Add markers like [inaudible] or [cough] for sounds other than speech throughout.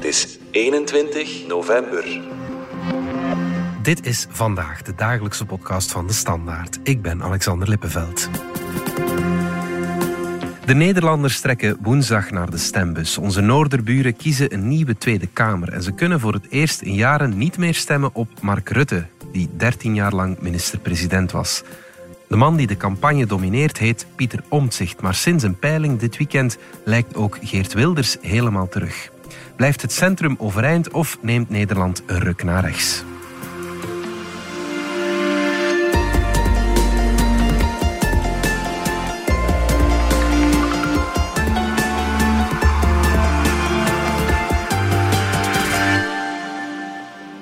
Het is 21 november. Dit is vandaag de dagelijkse podcast van de Standaard. Ik ben Alexander Lippenveld. De Nederlanders trekken woensdag naar de stembus. Onze noorderburen kiezen een nieuwe Tweede Kamer en ze kunnen voor het eerst in jaren niet meer stemmen op Mark Rutte, die 13 jaar lang minister-president was. De man die de campagne domineert heet Pieter Omtzigt, maar sinds een peiling dit weekend lijkt ook Geert Wilders helemaal terug. Blijft het centrum overeind of neemt Nederland een ruk naar rechts?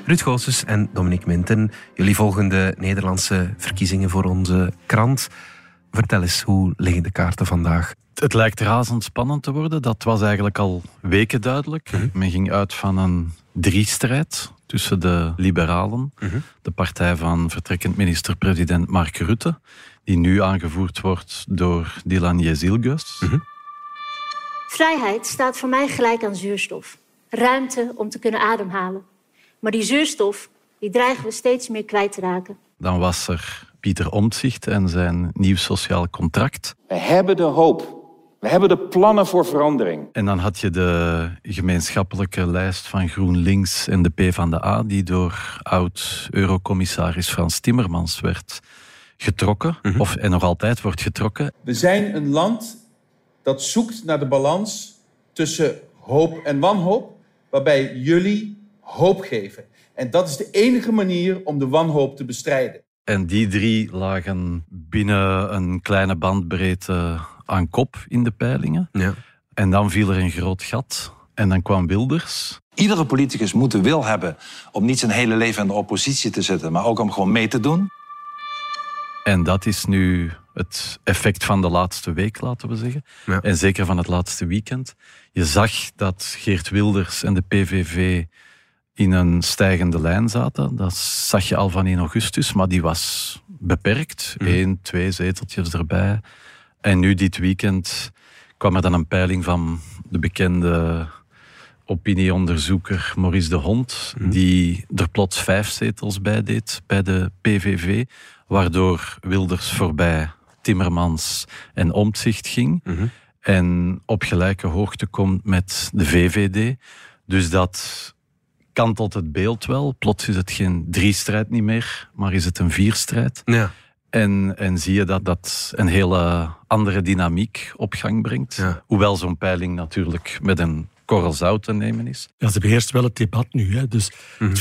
Ruud Goossens en Dominique Minten, jullie volgen de Nederlandse verkiezingen voor onze krant. Vertel eens, hoe liggen de kaarten vandaag? Het lijkt razendspannend te worden. Dat was eigenlijk al weken duidelijk. Mhm. Men ging uit van een driestrijd tussen de liberalen, Mhm. de partij van vertrekkend minister-president Mark Rutte, die nu aangevoerd wordt door Dylan Jezilgus. Mhm. Vrijheid staat voor mij gelijk aan zuurstof. Ruimte om te kunnen ademhalen. Maar die zuurstof, die dreigen we steeds meer kwijt te raken. Dan was er Pieter Omtzigt en zijn nieuw sociaal contract. We hebben de hoop. We hebben de plannen voor verandering. En dan had je de gemeenschappelijke lijst van GroenLinks en de PvdA, die door oud-eurocommissaris Frans Timmermans werd getrokken, of en nog altijd wordt getrokken. We zijn een land dat zoekt naar de balans tussen hoop en wanhoop, waarbij jullie hoop geven. En dat is de enige manier om de wanhoop te bestrijden. En die drie lagen binnen een kleine bandbreedte aan kop in de peilingen. Ja. En dan viel er een groot gat. En dan kwam Wilders. Iedere politicus moet de wil hebben om niet zijn hele leven in de oppositie te zitten, maar ook om gewoon mee te doen. En dat is nu het effect van de laatste week, laten we zeggen. Ja. En zeker van het laatste weekend. Je zag dat Geert Wilders en de PVV in een stijgende lijn zaten. Dat zag je al van 1 augustus, maar die was beperkt. Eén, twee zeteltjes erbij. En nu dit weekend kwam er dan een peiling van de bekende opinieonderzoeker Maurice de Hond, die er plots vijf zetels bij deed bij de PVV, waardoor Wilders voorbij Timmermans en Omtzigt ging en op gelijke hoogte komt met de VVD. Dus dat kantelt het beeld wel. Plots is het geen drie-strijd niet meer, maar is het een vierstrijd. Ja. En, en zie je dat dat een hele andere dynamiek op gang brengt. Ja. Hoewel zo'n peiling natuurlijk met een korrel zout te nemen is. Ja, ze beheerst wel het debat nu. Hè. Dus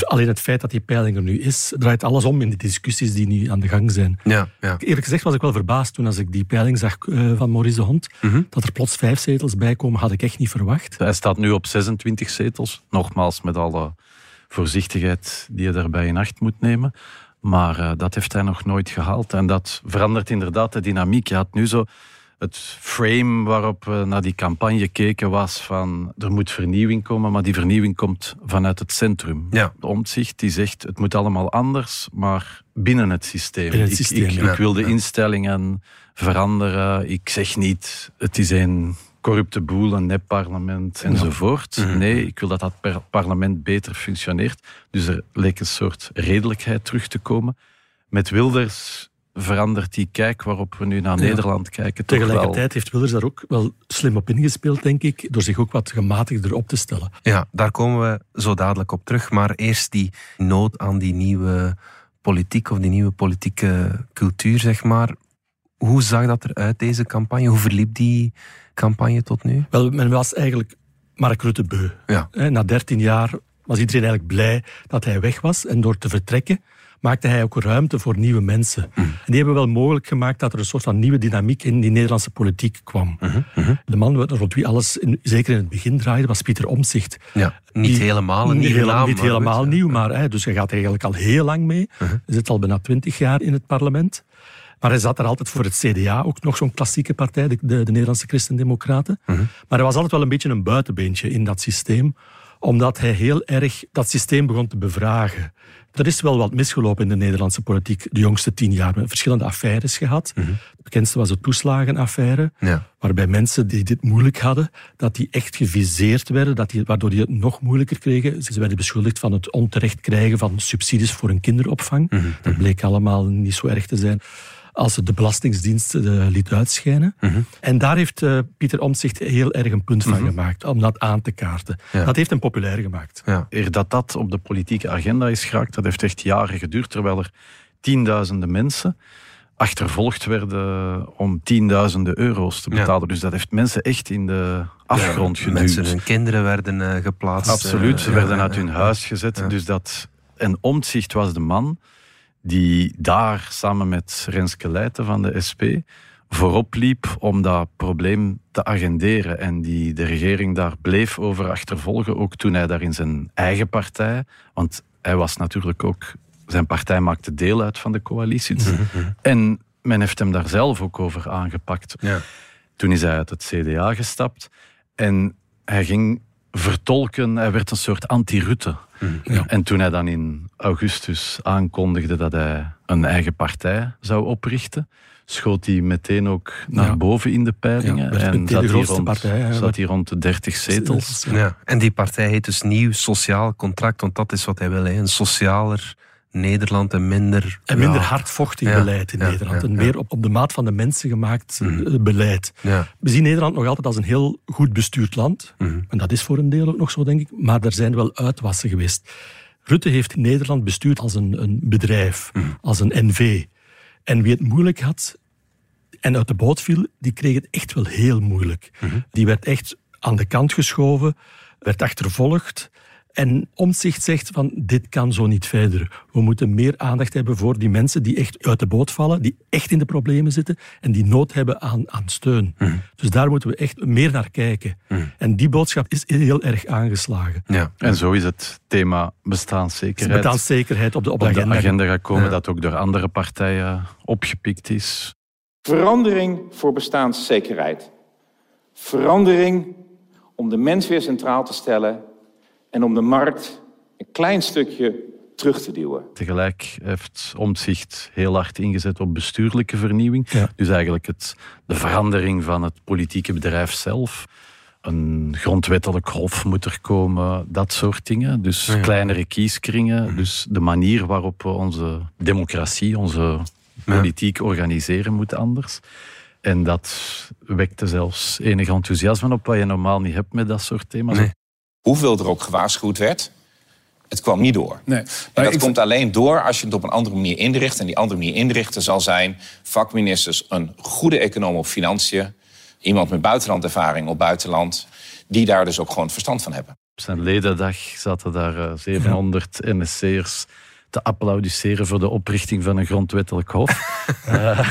alleen het feit dat die peiling er nu is, draait alles om in de discussies die nu aan de gang zijn. Ja, ja. Eerlijk gezegd was ik wel verbaasd toen als ik die peiling zag eh, van Maurice de Hond. Dat er plots vijf zetels bij komen, had ik echt niet verwacht. Hij staat nu op 26 zetels. Nogmaals, met alle voorzichtigheid die je daarbij in acht moet nemen. Maar eh, dat heeft hij nog nooit gehaald. En dat verandert inderdaad de dynamiek. Je had nu zo het frame waarop we naar die campagne keken was van er moet vernieuwing komen, maar die vernieuwing komt vanuit het centrum. Ja. De omzicht die zegt het moet allemaal anders, maar binnen het systeem. Binnen het ik, systeem, ik, ja. ik wil de instellingen veranderen. Ik zeg niet het is een corrupte boel, een nepparlement enzovoort. Mhm. Nee, ik wil dat dat parlement beter functioneert. Dus er leek een soort redelijkheid terug te komen. Met Wilders verandert die kijk waarop we nu naar Nederland kijken. Toch Tegelijkertijd heeft Wilders daar ook wel slim op ingespeeld, denk ik, door zich ook wat gematigder op te stellen. Ja, daar komen we zo dadelijk op terug. Maar eerst die nood aan die nieuwe politiek of die nieuwe politieke cultuur, zeg maar. Hoe zag dat eruit, deze campagne? Hoe verliep die campagne tot nu? Wel, men was eigenlijk Mark Rutte beu. Ja. Hè, Na dertien jaar was iedereen eigenlijk blij dat hij weg was. En door te vertrekken maakte hij ook ruimte voor nieuwe mensen. En die hebben wel mogelijk gemaakt dat er een soort van nieuwe dynamiek in die Nederlandse politiek kwam. De man rond wie alles, in- zeker in het begin draaide, was Pieter Omtzigt. Ja, niet Die- helemaal een nieuwe naam, Niet helemaal nieuw, maar hè, dus hij gaat eigenlijk al heel lang mee. Hij zit al bijna twintig jaar in het parlement. Maar hij zat er altijd voor het CDA, ook nog zo'n klassieke partij, de, de, de Nederlandse Christen-Democraten. Maar hij was altijd wel een beetje een buitenbeentje in dat systeem Omdat hij heel erg dat systeem begon te bevragen. Er is wel wat misgelopen in de Nederlandse politiek de jongste tien jaar. We hebben verschillende affaires gehad. Mhm. De bekendste was de toeslagenaffaire, Ja. waarbij mensen die dit moeilijk hadden, dat die echt geviseerd werden, dat die, waardoor die het nog moeilijker kregen. Ze werden beschuldigd van het onterecht krijgen van subsidies voor een kinderopvang. Mhm. Dat bleek allemaal niet zo erg te zijn als het de Belastingdienst eh, liet uitschijnen. Mhm. En daar heeft eh, Pieter Omtzigt heel erg een punt van gemaakt, om dat aan te kaarten. Ja. Dat heeft hem populair gemaakt. Ja. Eer dat dat op de politieke agenda is geraakt, dat heeft echt jaren geduurd, terwijl er tienduizenden mensen achtervolgd werden om tienduizenden euro's te Ja. betalen. Dus dat heeft mensen echt in de afgrond geduwd. Mensen, hun kinderen werden eh, geplaatst. Absoluut, ze ja, werden ja, uit hun ja. huis gezet. Ja. Dus dat, en Omtzigt was de man die daar samen met Renske Leijten van de SP voorop liep om dat probleem te agenderen. En die de regering daar bleef over achtervolgen, ook toen hij daar in zijn eigen partij, want hij was natuurlijk ook, zijn partij maakte deel uit van de coalitie. Dus- En men heeft hem daar zelf ook over aangepakt. Ja. Toen is hij uit het CDA gestapt en hij ging vertolken, hij werd een soort anti-Rutte. Ja. En toen hij dan in augustus aankondigde dat hij een eigen partij zou oprichten, schoot hij meteen ook naar Ja. boven in de peilingen. Ja, en meteen de zat hij, grootste rond, partij, hè. zat hij rond de 30 zetels. Ja. En die partij heet dus Nieuw Sociaal Contract, want dat is wat hij wil. Hè. Een socialer Nederland en minder... En minder ja, hardvochtig Ja, beleid in ja, Nederland. Een meer op, op de maat van de mensen gemaakt Mhm. eh, beleid. Ja. We zien Nederland nog altijd als een heel goed bestuurd land. Mhm. En dat is voor een deel ook nog zo, denk ik. Maar er zijn wel uitwassen geweest. Rutte heeft Nederland bestuurd als een, een bedrijf, Mhm. als een NV. En wie het moeilijk had en uit de boot viel, die kreeg het echt wel heel moeilijk. Mhm. Die werd echt aan de kant geschoven, werd achtervolgd. En Omtzigt zegt van, dit kan zo niet verder. We moeten meer aandacht hebben voor die mensen die echt uit de boot vallen, die echt in de problemen zitten en die nood hebben aan, aan steun. Mhm. Dus daar moeten we echt meer naar kijken. En die boodschap is heel erg aangeslagen. Ja. En zo is het thema bestaanszekerheid Betaalzekerheid op de, op op de de agenda. agenda gaat komen, Ja. dat ook door andere partijen opgepikt is. Verandering voor bestaanszekerheid. Verandering om de mens weer centraal te stellen en om de markt een klein stukje terug te duwen. Tegelijk heeft Omtzigt heel hard ingezet op bestuurlijke vernieuwing. Ja. Dus eigenlijk het, de verandering van het politieke bedrijf zelf. Een grondwettelijk hof moet er komen, dat soort dingen. Dus Ja. kleinere kieskringen. Dus de manier waarop we onze democratie, onze politiek organiseren, moet anders. En dat wekte zelfs enig enthousiasme op, wat je normaal niet hebt met dat soort thema's. Nee. Hoeveel er ook gewaarschuwd werd, het kwam niet door. Nee. En Maar dat komt alleen door als je het op een andere manier inricht. En die andere manier inrichten zal zijn vakministers, een goede econoom op financiën, iemand met buitenlandervaring op buitenland, die daar dus ook gewoon verstand van hebben. Op zijn ledendag zaten daar eh, 700 NSC'ers te applaudisseren voor de oprichting van een grondwettelijk hof. [laughs] Eh,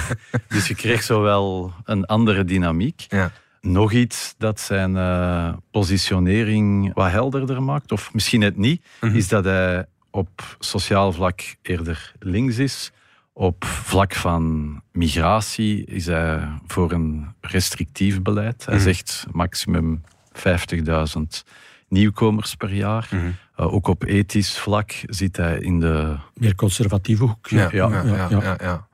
dus je kreeg zo wel een andere dynamiek. Ja. Nog iets dat zijn eh, positionering wat helderder maakt, of misschien het niet, is dat hij op sociaal vlak eerder links is. Op vlak van migratie is hij voor een restrictief beleid. Hij zegt maximum 50.000 nieuwkomers per jaar. Uh, ook op ethisch vlak zit hij in de... Meer conservatieve hoek. Ja, ja, ja, ja, ja. ja, ja.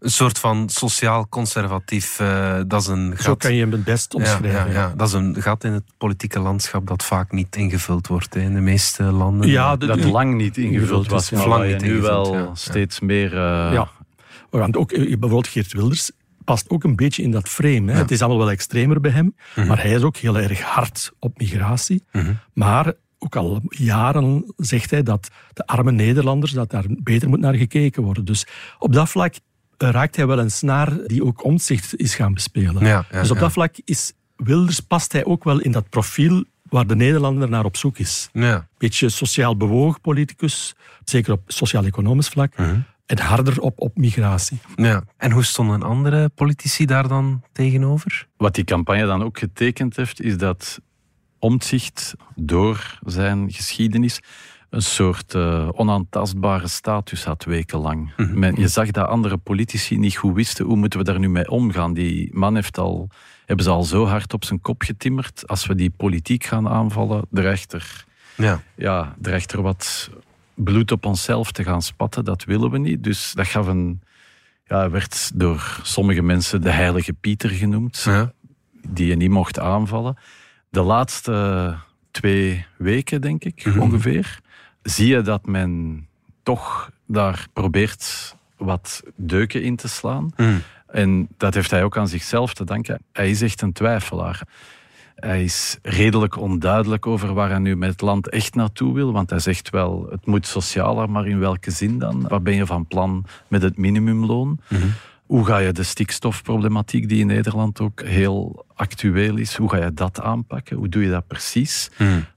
Een soort van sociaal-conservatief, eh, dat is een gat. Zo kan je hem het best ja, omschrijven. ja, ja. Dat is een gat in het politieke landschap dat vaak niet ingevuld wordt hè, in de meeste landen. Ja, de- Dat de- lang niet ingevuld ingevuld was, maar Lang niet nu wel ja, ja. steeds meer... eh, Ja. Want ook, eh, bijvoorbeeld Geert Wilders past ook een beetje in dat frame. Hè. Het is allemaal wel extremer bij hem, Mhm. maar hij is ook heel erg hard op migratie. Maar ook al jaren zegt hij dat de arme Nederlanders, dat daar beter moet naar gekeken worden. Dus op dat vlak raakt hij wel een snaar die ook omzicht is gaan bespelen. Ja, ja, dus op ja. dat vlak is Wilders, past hij ook wel in dat profiel waar de Nederlander naar op zoek is. Ja. Beetje sociaal bewogen politicus, zeker op sociaal-economisch vlak. Mhm. En harder op, op migratie. Ja. En hoe stonden andere politici daar dan tegenover? Wat die campagne dan ook getekend heeft, is dat Omtzigt door zijn geschiedenis een soort eh, onaantastbare status had wekenlang. Men, je zag dat andere politici niet goed wisten hoe moeten we daar nu mee omgaan. Die man heeft al, hebben ze al zo hard op zijn kop getimmerd. Als we die politiek gaan aanvallen, erachter Ja. ja, dreigt er wat bloed op onszelf te gaan spatten. Dat willen we niet. Dus dat gaf een, ja, werd door sommige mensen de heilige Pieter genoemd, Ja. die je niet mocht aanvallen. De laatste twee weken, denk ik, ongeveer, zie je dat men toch daar probeert wat deuken in te slaan. Mm. En dat heeft hij ook aan zichzelf te danken. Hij is echt een twijfelaar. Hij is redelijk onduidelijk over waar hij nu met het land echt naartoe wil. Want hij zegt wel, het moet socialer, maar in welke zin dan? Wat ben je van plan met het minimumloon? Hoe ga je de stikstofproblematiek, die in Nederland ook heel actueel is, hoe ga je dat aanpakken? Hoe doe je dat precies?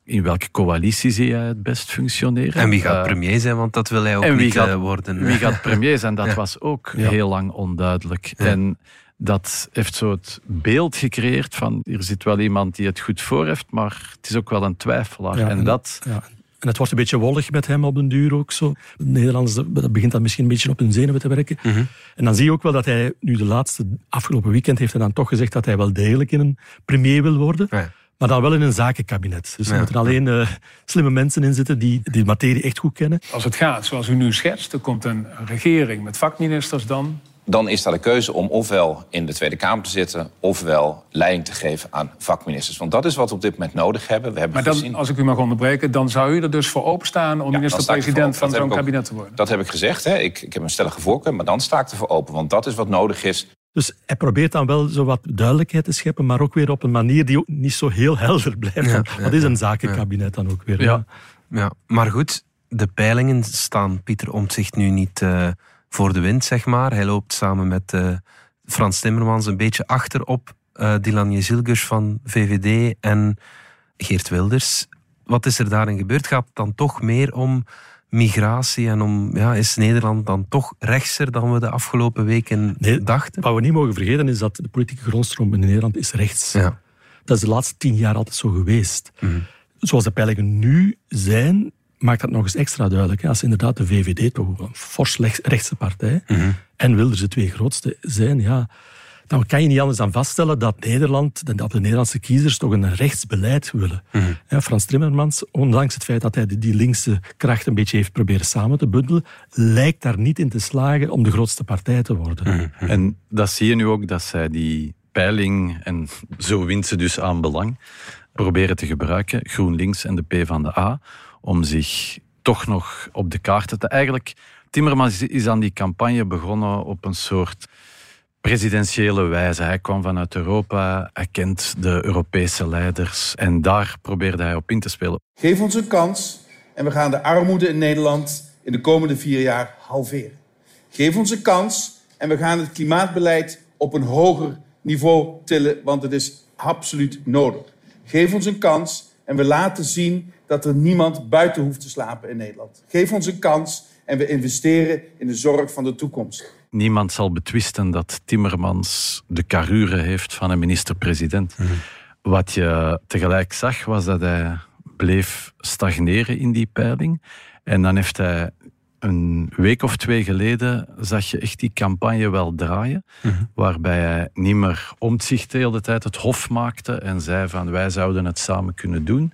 In welke coalitie zie jij het best functioneren? En wie gaat Eh, premier zijn? Want dat wil hij ook en wie niet gaat, eh, worden. Wie gaat premier zijn? [laughs] Dat Ja. was ook Ja. heel lang onduidelijk. En dat heeft zo het beeld gecreëerd van er zit wel iemand die het goed voor heeft, maar het is ook wel een twijfelaar. En dat. En het wordt een beetje wollig met hem op den duur ook zo. De Nederlanders, dat begint dan misschien een beetje op hun zenuwen te werken. En dan zie je ook wel dat hij nu de laatste, afgelopen weekend heeft hij dan toch gezegd dat hij wel degelijk in een premier wil worden. Ja. Maar dan wel in een zakenkabinet. Dus er Ja. moeten alleen eh, slimme mensen in zitten die die materie echt goed kennen. Als het gaat zoals u nu schetst, er komt een regering met vakministers dan. Dan is daar de keuze om ofwel in de Tweede Kamer te zitten... ofwel leiding te geven aan vakministers. Want dat is wat we op dit moment nodig hebben. We hebben Maar dan, gezien... als ik u mag onderbreken, dan zou u er dus voor openstaan om Ja, minister-president van. Dat zo'n ook- kabinet te worden. Dat heb ik gezegd. Hè. Ik, ik heb een stellige voorkeur, maar dan sta ik ervoor open. Want dat is wat nodig is. Dus hij probeert dan wel zo wat duidelijkheid te scheppen, maar ook weer op een manier die ook niet zo heel helder blijft. Ja, Wat is een zakenkabinet dan ook weer? Ja. Ja, maar goed, de peilingen staan Pieter Omtzigt nu niet eh, voor de wind, zeg maar. Hij loopt samen met eh, Frans Timmermans een beetje achter op eh Dylan Jezilgus van VVD en Geert Wilders. Wat is er daarin gebeurd? Gaat het dan toch meer om migratie en om, ja, is Nederland dan toch rechtser dan we de afgelopen weken Nee, dachten? Wat we niet mogen vergeten is dat de politieke grondstroom in Nederland is rechts. Ja. Dat is de laatste tien jaar altijd zo geweest. Mhm. Zoals de peilingen nu zijn, maakt dat nog eens extra duidelijk. hè. Als inderdaad de VVD, toch een fors rechtse partij, Mhm. en Wilders de twee grootste zijn, ja, dan kan je niet anders dan vaststellen dat Nederland, dat de Nederlandse kiezers toch een rechtsbeleid willen. Mhm. Ja, Frans Timmermans, ondanks het feit dat hij die- linkse kracht een beetje heeft proberen samen te bundelen, lijkt daar niet in te slagen om de grootste partij te worden. Mhm. En dat zie je nu ook, dat zij die peiling, en zo wint ze dus aan belang, proberen te gebruiken, GroenLinks en de PvdA, om zich toch nog op de kaart te... Eigenlijk, Timmermans is aan die campagne begonnen op een soort presidentiële wijze. Hij kwam vanuit Europa, hij kent de Europese leiders en daar probeerde hij op in te spelen. Geef ons een kans en we gaan de armoede in Nederland in de komende vier jaar halveren. Geef ons een kans en we gaan het klimaatbeleid op een hoger niveau tillen, want het is absoluut nodig. Geef ons een kans en we laten zien dat er niemand buiten hoeft te slapen in Nederland. Geef ons een kans en we investeren in de zorg van de toekomst. Niemand zal betwisten dat Timmermans de carrure heeft van een minister-president. Wat je tegelijk zag, was dat hij bleef stagneren in die peiling. En dan heeft hij een week of twee geleden, zag je echt die campagne wel draaien. Waarbij hij niet meer omzicht de hele tijd het hof maakte en zei van wij zouden het samen kunnen doen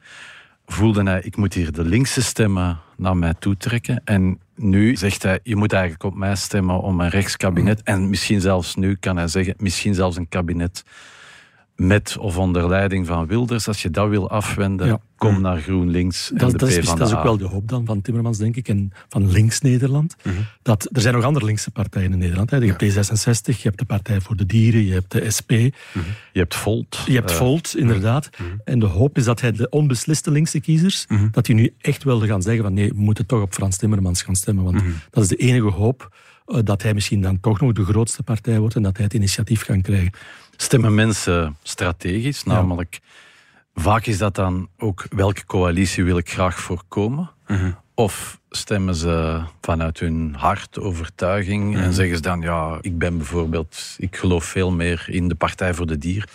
voelde hij, ik moet hier de linkse stemmen naar mij toe trekken. En nu zegt hij, je moet eigenlijk op mij stemmen om een rechtskabinet. En misschien zelfs nu kan hij zeggen, misschien zelfs een kabinet met of onder leiding van Wilders. Als je dat wil afwenden, Ja. kom naar GroenLinks en Dat, de dat, is, dat is ook wel de hoop dan van Timmermans, denk ik, en van links-Nederland. Mhm. dat, er zijn nog andere linkse partijen in Nederland. Hè. Je hebt D66, je hebt de Partij voor de Dieren, je hebt de SP, Je hebt Volt. je hebt eh, Volt, inderdaad. En de hoop is dat hij de onbesliste linkse kiezers, dat die nu echt wel gaan zeggen van nee, we moeten toch op Frans Timmermans gaan stemmen. Want dat is de enige hoop eh, dat hij misschien dan toch nog de grootste partij wordt en dat hij het initiatief kan krijgen. Stemmen mensen strategisch. Namelijk, vaak is dat dan ook welke coalitie wil ik graag voorkomen. Of stemmen ze vanuit hun hart, overtuiging en zeggen ze dan, ja, ik ben bijvoorbeeld, ik geloof veel meer in de Partij voor de Dier.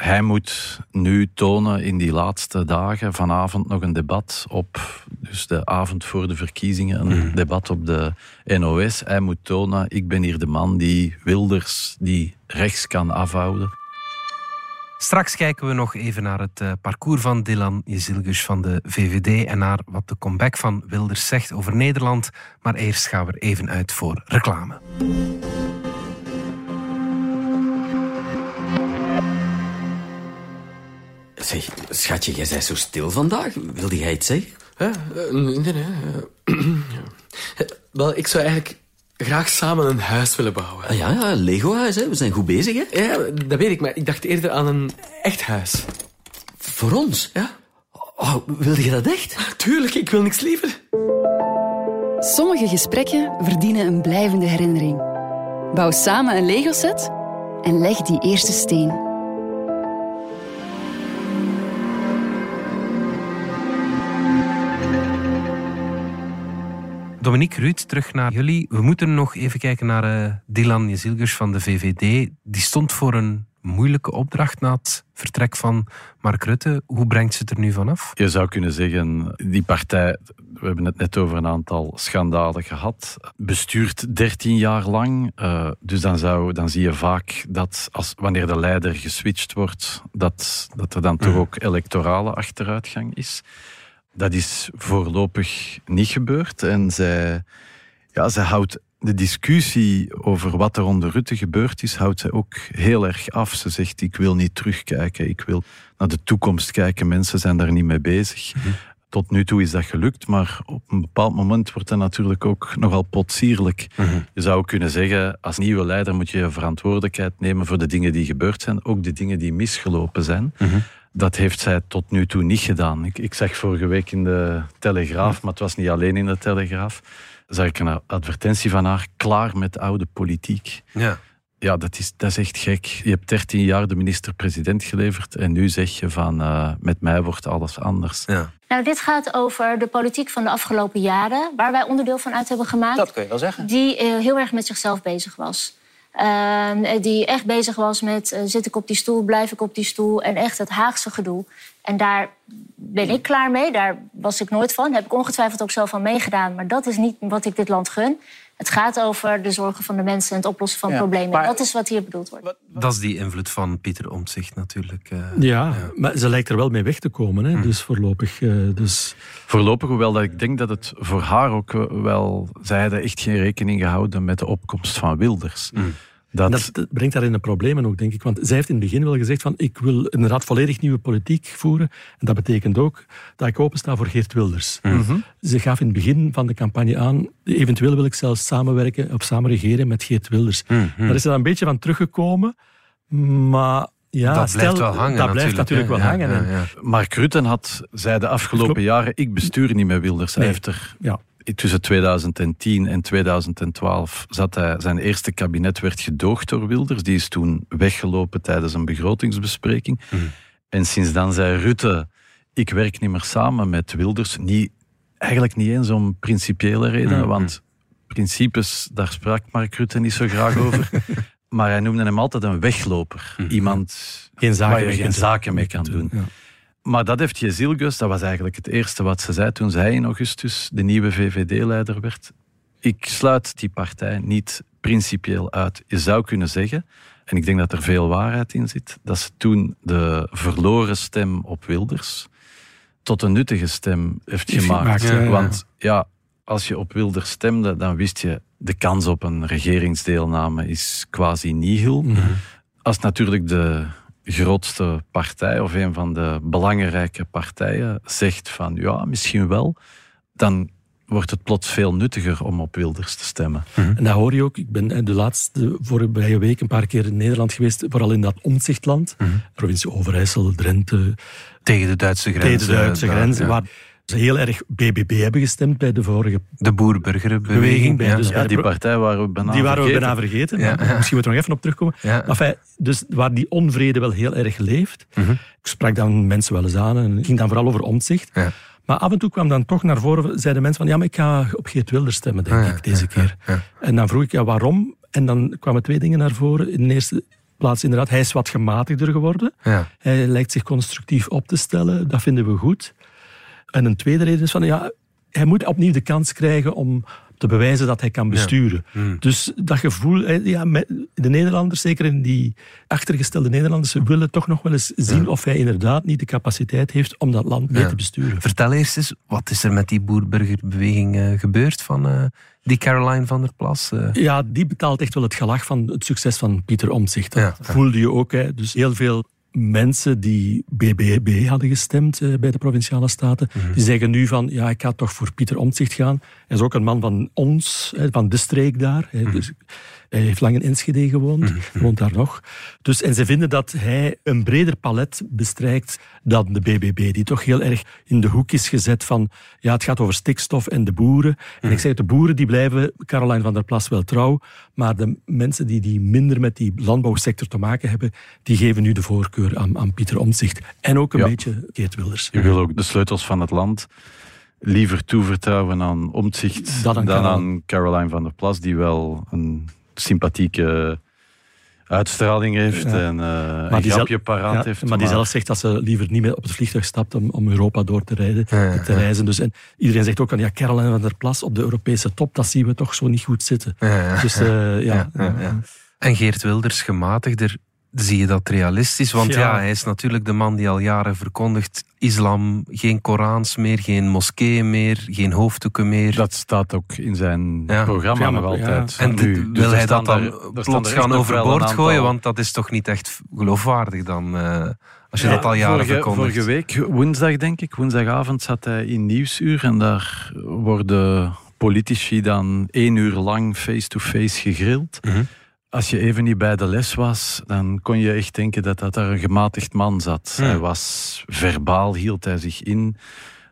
Hij moet nu tonen in die laatste dagen, vanavond nog een debat op, dus de avond voor de verkiezingen, een debat op de NOS. Hij moet tonen, ik ben hier de man die Wilders, die rechts kan afhouden. Straks kijken we nog even naar het uh, parcours van Dylan Jezilgus van de VVD en naar wat de comeback van Wilders zegt over Nederland. Maar eerst gaan we er even uit voor reclame. Zeg, schatje, jij bent zo stil vandaag. Wilde jij iets zeggen? Ja, nee, nee. nee. [clears throat] Wel, ik zou eigenlijk graag samen een huis willen bouwen. Ah, ja, ja, Lego-huis, hè. We zijn goed bezig, hè? Ja, dat weet ik, maar ik dacht eerder aan een echt huis. Voor ons? Ja. Oh, wilde je dat echt? Tuurlijk, ik wil niks liever. Sommige gesprekken verdienen een blijvende herinnering. Bouw samen een Lego-set en leg die eerste steen. Dominique Ruud, terug naar jullie. We moeten nog even kijken naar uh, Dylan Jezilgers van de VVD. Die stond voor een moeilijke opdracht na het vertrek van Mark Rutte. Hoe brengt ze het er nu vanaf? Je zou kunnen zeggen, die partij, we hebben het net over een aantal schandalen gehad, bestuurt 13 jaar lang. Uh, dus dan, zou, dan zie je vaak dat als, wanneer de leider geswitcht wordt, dat, dat er dan toch ook electorale achteruitgang is. Dat is voorlopig niet gebeurd. En zij, ja, zij houdt de discussie over wat er onder Rutte gebeurd is, houdt zij ook heel erg af. Ze zegt, ik wil niet terugkijken, ik wil naar de toekomst kijken. Mensen zijn daar niet mee bezig. Mhm. Tot nu toe is dat gelukt, maar op een bepaald moment wordt dat natuurlijk ook nogal potsierlijk. Mhm. Je zou kunnen zeggen, als nieuwe leider moet je verantwoordelijkheid nemen voor de dingen die gebeurd zijn, ook de dingen die misgelopen zijn. Mhm. Dat heeft zij tot nu toe niet gedaan. Ik, ik zag vorige week in de Telegraaf, maar het was niet alleen in de Telegraaf, zag ik een advertentie van haar, klaar met oude politiek. Ja. Ja, dat is, dat is echt gek. Je hebt 13 jaar de minister-president geleverd en nu zeg je van uh, met mij wordt alles anders. Ja. Nou, dit gaat over de politiek van de afgelopen jaren, waar wij onderdeel van uit hebben gemaakt. Dat kun je wel zeggen. Die uh, heel erg met zichzelf bezig was. Uh, die echt bezig was met uh, zit ik op die stoel, blijf ik op die stoel en echt het Haagse gedoe. En daar ben ik klaar mee, daar was ik nooit van. Daar heb ik ongetwijfeld ook zelf van meegedaan, maar dat is niet wat ik dit land gun. Het gaat over de zorgen van de mensen en het oplossen van problemen. Maar, dat is wat hier bedoeld wordt. Dat is die invloed van Pieter Omtzigt natuurlijk. Uh, ja, ja, maar ze lijkt er wel mee weg te komen, hè? Mm. dus voorlopig. Uh, dus... Voorlopig, hoewel dat ik denk dat het voor haar ook wel... Zij hadden echt geen rekening gehouden met de opkomst van Wilders. Mm. Dat... dat... brengt haar in de problemen ook, denk ik. Want zij heeft in het begin wel gezegd van ik wil inderdaad volledig nieuwe politiek voeren. En dat betekent ook dat ik opensta voor Geert Wilders. Mm -hmm. Ze gaf in het begin van de campagne aan, eventueel wil ik zelfs samenwerken of samen regeren met Geert Wilders. Mm -hmm. Daar is ze dan een beetje van teruggekomen. Maar ja, dat stel, blijft wel hangen. Dat blijft natuurlijk, wel ja, hangen. Ja, ja, Mark Rutte had, zei de afgelopen jaren, ik bestuur niet met Wilders. Hij heeft er ja tussen 2010 en 2012 zat hij, zijn eerste kabinet werd gedoogd door Wilders. Die is toen weggelopen tijdens een begrotingsbespreking. Mm. En sinds dan zei Rutte, ik werk niet meer samen met Wilders. Niet, eigenlijk niet eens om principiële redenen, Mm. want principes, daar sprak Mark Rutte niet zo graag over. [laughs] maar hij noemde hem altijd een wegloper. Mm. Iemand geen zaken waar je geen zaken mee kan doen. Ja. Maar dat heeft Jezilgus, dat was eigenlijk het eerste wat ze zei toen zij in augustus de nieuwe VVD-leider werd. Ik sluit die partij niet principieel uit. Je zou kunnen zeggen, en ik denk dat er veel waarheid in zit, dat ze toen de verloren stem op Wilders tot een nuttige stem heeft gemaakt. gemaakt, ja, ja. Want ja, als je op Wilders stemde, dan wist je de kans op een regeringsdeelname is quasi nihil. Mhm. Als natuurlijk de grootste partij of een van de belangrijke partijen zegt van ja, misschien wel, dan wordt het plots veel nuttiger om op Wilders te stemmen. En dat hoor je ook. Ik ben de laatste vorige week een paar keer in Nederland geweest, vooral in dat omzichtland. Provincie Overijssel, Drenthe. Tegen de Duitse grens. Tegen de Duitse grens. ja. Waar ze heel erg BBB hebben gestemd bij de vorige De boer-burgerbeweging. beweging. Bij, ja. dus Ja, die partij waren we bijna die waren we vergeten. bijna vergeten. Ja, maar. Misschien moeten we nog even op terugkomen. Enfin, dus waar die onvrede wel heel erg leeft. Mhm. Ik sprak dan mensen wel eens aan en het ging dan vooral over omzicht. Maar af en toe kwam dan toch naar voren, zeiden mensen van ja, maar ik ga op Geert Wilders stemmen, denk Ah, ik, deze keer. En dan vroeg ik, ja, waarom? En dan kwamen twee dingen naar voren. In de eerste plaats inderdaad, hij is wat gematigder geworden. Hij lijkt zich constructief op te stellen, dat vinden we goed. En een tweede reden is van, ja, hij moet opnieuw de kans krijgen om te bewijzen dat hij kan besturen. Hmm. Dus dat gevoel, ja, de Nederlanders, zeker in die achtergestelde Nederlanders, willen toch nog wel eens zien of hij inderdaad niet de capaciteit heeft om dat land mee Ja. te besturen. Vertel eerst eens, wat is er met die boerburgerbeweging eh, gebeurd van eh, die Caroline van der Plas? eh? Ja, die betaalt echt wel het gelag van het succes van Pieter Omtzigt. Dat voelde je ook. Hè. Dus heel veel mensen die BBB hadden gestemd eh, bij de Provinciale Staten, Mhm. die zeggen nu van, ja, ik ga toch voor Pieter Omtzigt gaan. Hij is ook een man van ons, hè, van de streek daar. hè. Mhm. Dus hij heeft lang in Enschede gewoond, woont daar nog. Dus, en ze vinden dat hij een breder palet bestrijkt dan de BBB, die toch heel erg in de hoek is gezet van, ja, het gaat over stikstof en de boeren. En ik zeg, de boeren die blijven Caroline van der Plas wel trouw, maar de mensen die, die minder met die landbouwsector te maken hebben, die geven nu de voorkeur aan, aan Pieter Omtzigt. En ook een Ja. beetje Geert Wilders. Je wil ook de sleutels van het land liever toevertrouwen aan Omtzigt Dan aan dan Carol. aan Caroline van der Plas, die wel een sympathieke uitstraling heeft Ja. en eh een zelf- grapje paraat ja, heeft. Maar die zelf zegt dat ze liever niet meer op het vliegtuig stapt om, om Europa door te, rijden, te reizen. Dus, en iedereen zegt ook van, ja, Caroline van der Plas op de Europese top, dat zien we toch zo niet goed zitten. Ja. Dus eh, ja, Ja, ja, ja. En Geert Wilders, gematigder, zie je dat realistisch? Want ja. Ja. hij is natuurlijk de man die al jaren verkondigt: islam, geen Korans meer, geen moskeeën meer, geen hoofddoeken meer. Dat staat ook in zijn Ja. programma nog altijd. En Nu, dus wil er hij dat dan er plots gaan overboord gooien? Want dat is toch niet echt geloofwaardig dan, eh, als je Ja, dat al jaren vorige, verkondigt. vorige week, woensdag denk ik, woensdagavond zat hij in Nieuwsuur en daar worden politici dan één uur lang face-to-face gegrild. Mhm. Als je even niet bij de les was, dan kon je echt denken dat dat daar een gematigd man zat. Hmm. Hij was verbaal, hield hij zich in.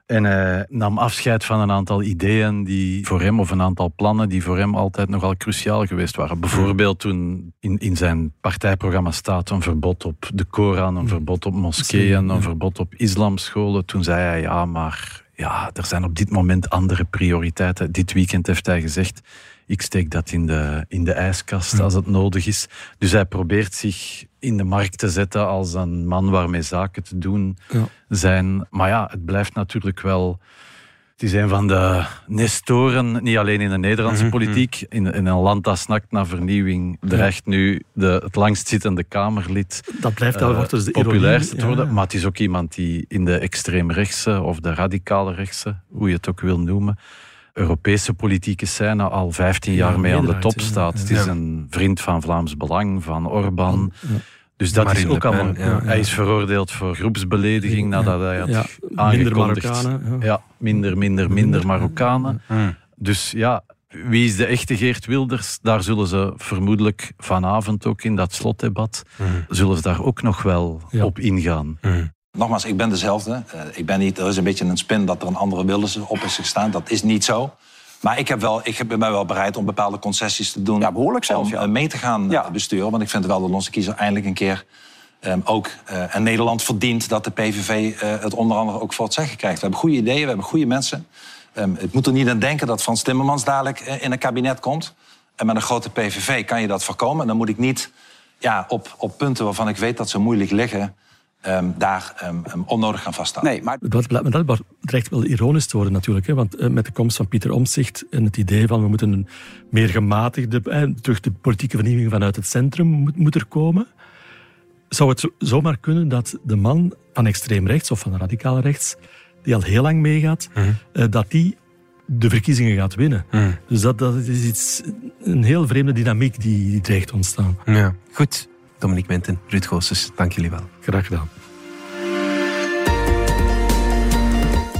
En hij nam afscheid van een aantal ideeën die voor hem, of een aantal plannen die voor hem altijd nogal cruciaal geweest waren. Bijvoorbeeld toen in, in zijn partijprogramma staat een verbod op de Koran, een verbod op moskeeën, een verbod op islamscholen. Toen zei hij, ja, maar ja, er zijn op dit moment andere prioriteiten. Dit weekend heeft hij gezegd, ik steek dat in de, in de ijskast als het nodig is. Dus hij probeert zich in de markt te zetten als een man waarmee zaken te doen Ja. zijn. Maar ja, het blijft natuurlijk wel... Het is een van de nestoren, niet alleen in de Nederlandse Mhm, politiek. In, in een land dat snakt naar vernieuwing, dreigt nu de, het langstzittende Kamerlid Dat blijft dus de populairste te worden. ja. Maar het is ook iemand die in de extreemrechtse of de radicale rechtse, hoe je het ook wil noemen, Europese politieke scène al 15 Ja, jaar mee aan de top ja. staat. Het is Ja. een vriend van Vlaams Belang, van Orbán. Dus dat Marine is ook allemaal... ja. Hij is veroordeeld voor groepsbelediging nadat hij had Ja, minder aangekondigd. Marokkanen. Ja. Ja, minder, minder, minder Marokkanen. Dus ja, wie is de echte Geert Wilders? Daar zullen ze vermoedelijk vanavond ook in dat slotdebat, zullen ze daar ook nog wel Ja. op ingaan. Nogmaals, ik ben dezelfde. Eh, ik ben niet, er is een beetje een spin dat er een andere Wilders op is gestaan. Dat is niet zo. Maar ik, heb wel, ik ben wel bereid om bepaalde concessies te doen. Ja, behoorlijk zelfs, Om ja. eh, mee te gaan Ja. eh, besturen. Want ik vind wel dat onze kiezer eindelijk een keer ehm, ook... en Nederland verdient dat de PVV het onder andere ook voor het zeggen krijgt. We hebben goede ideeën, we hebben goede mensen. Ehm, het moet er niet aan denken dat Frans Timmermans dadelijk in een kabinet komt. En met een grote PVV kan je dat voorkomen. En dan moet ik niet ja, op, op punten waarvan ik weet dat ze moeilijk liggen... ehm, daar ehm, ehm, onnodig gaan vaststaan. Nee, maar Dat, dat dreigt wel ironisch te worden natuurlijk. Hè? Want eh, met de komst van Pieter Omtzigt en het idee van we moeten een meer gematigde, eh, terug de politieke vernieuwing vanuit het centrum moet, moet er komen. Zou het zo- zomaar kunnen dat de man van extreem rechts of van radicaal rechts, die al heel lang meegaat, eh, dat die de verkiezingen gaat winnen. Dus dat, dat is iets, een heel vreemde dynamiek die, die dreigt te ontstaan. Ja. Goed, Dominique Minten, Ruud Goossens, dank jullie wel. Graag gedaan.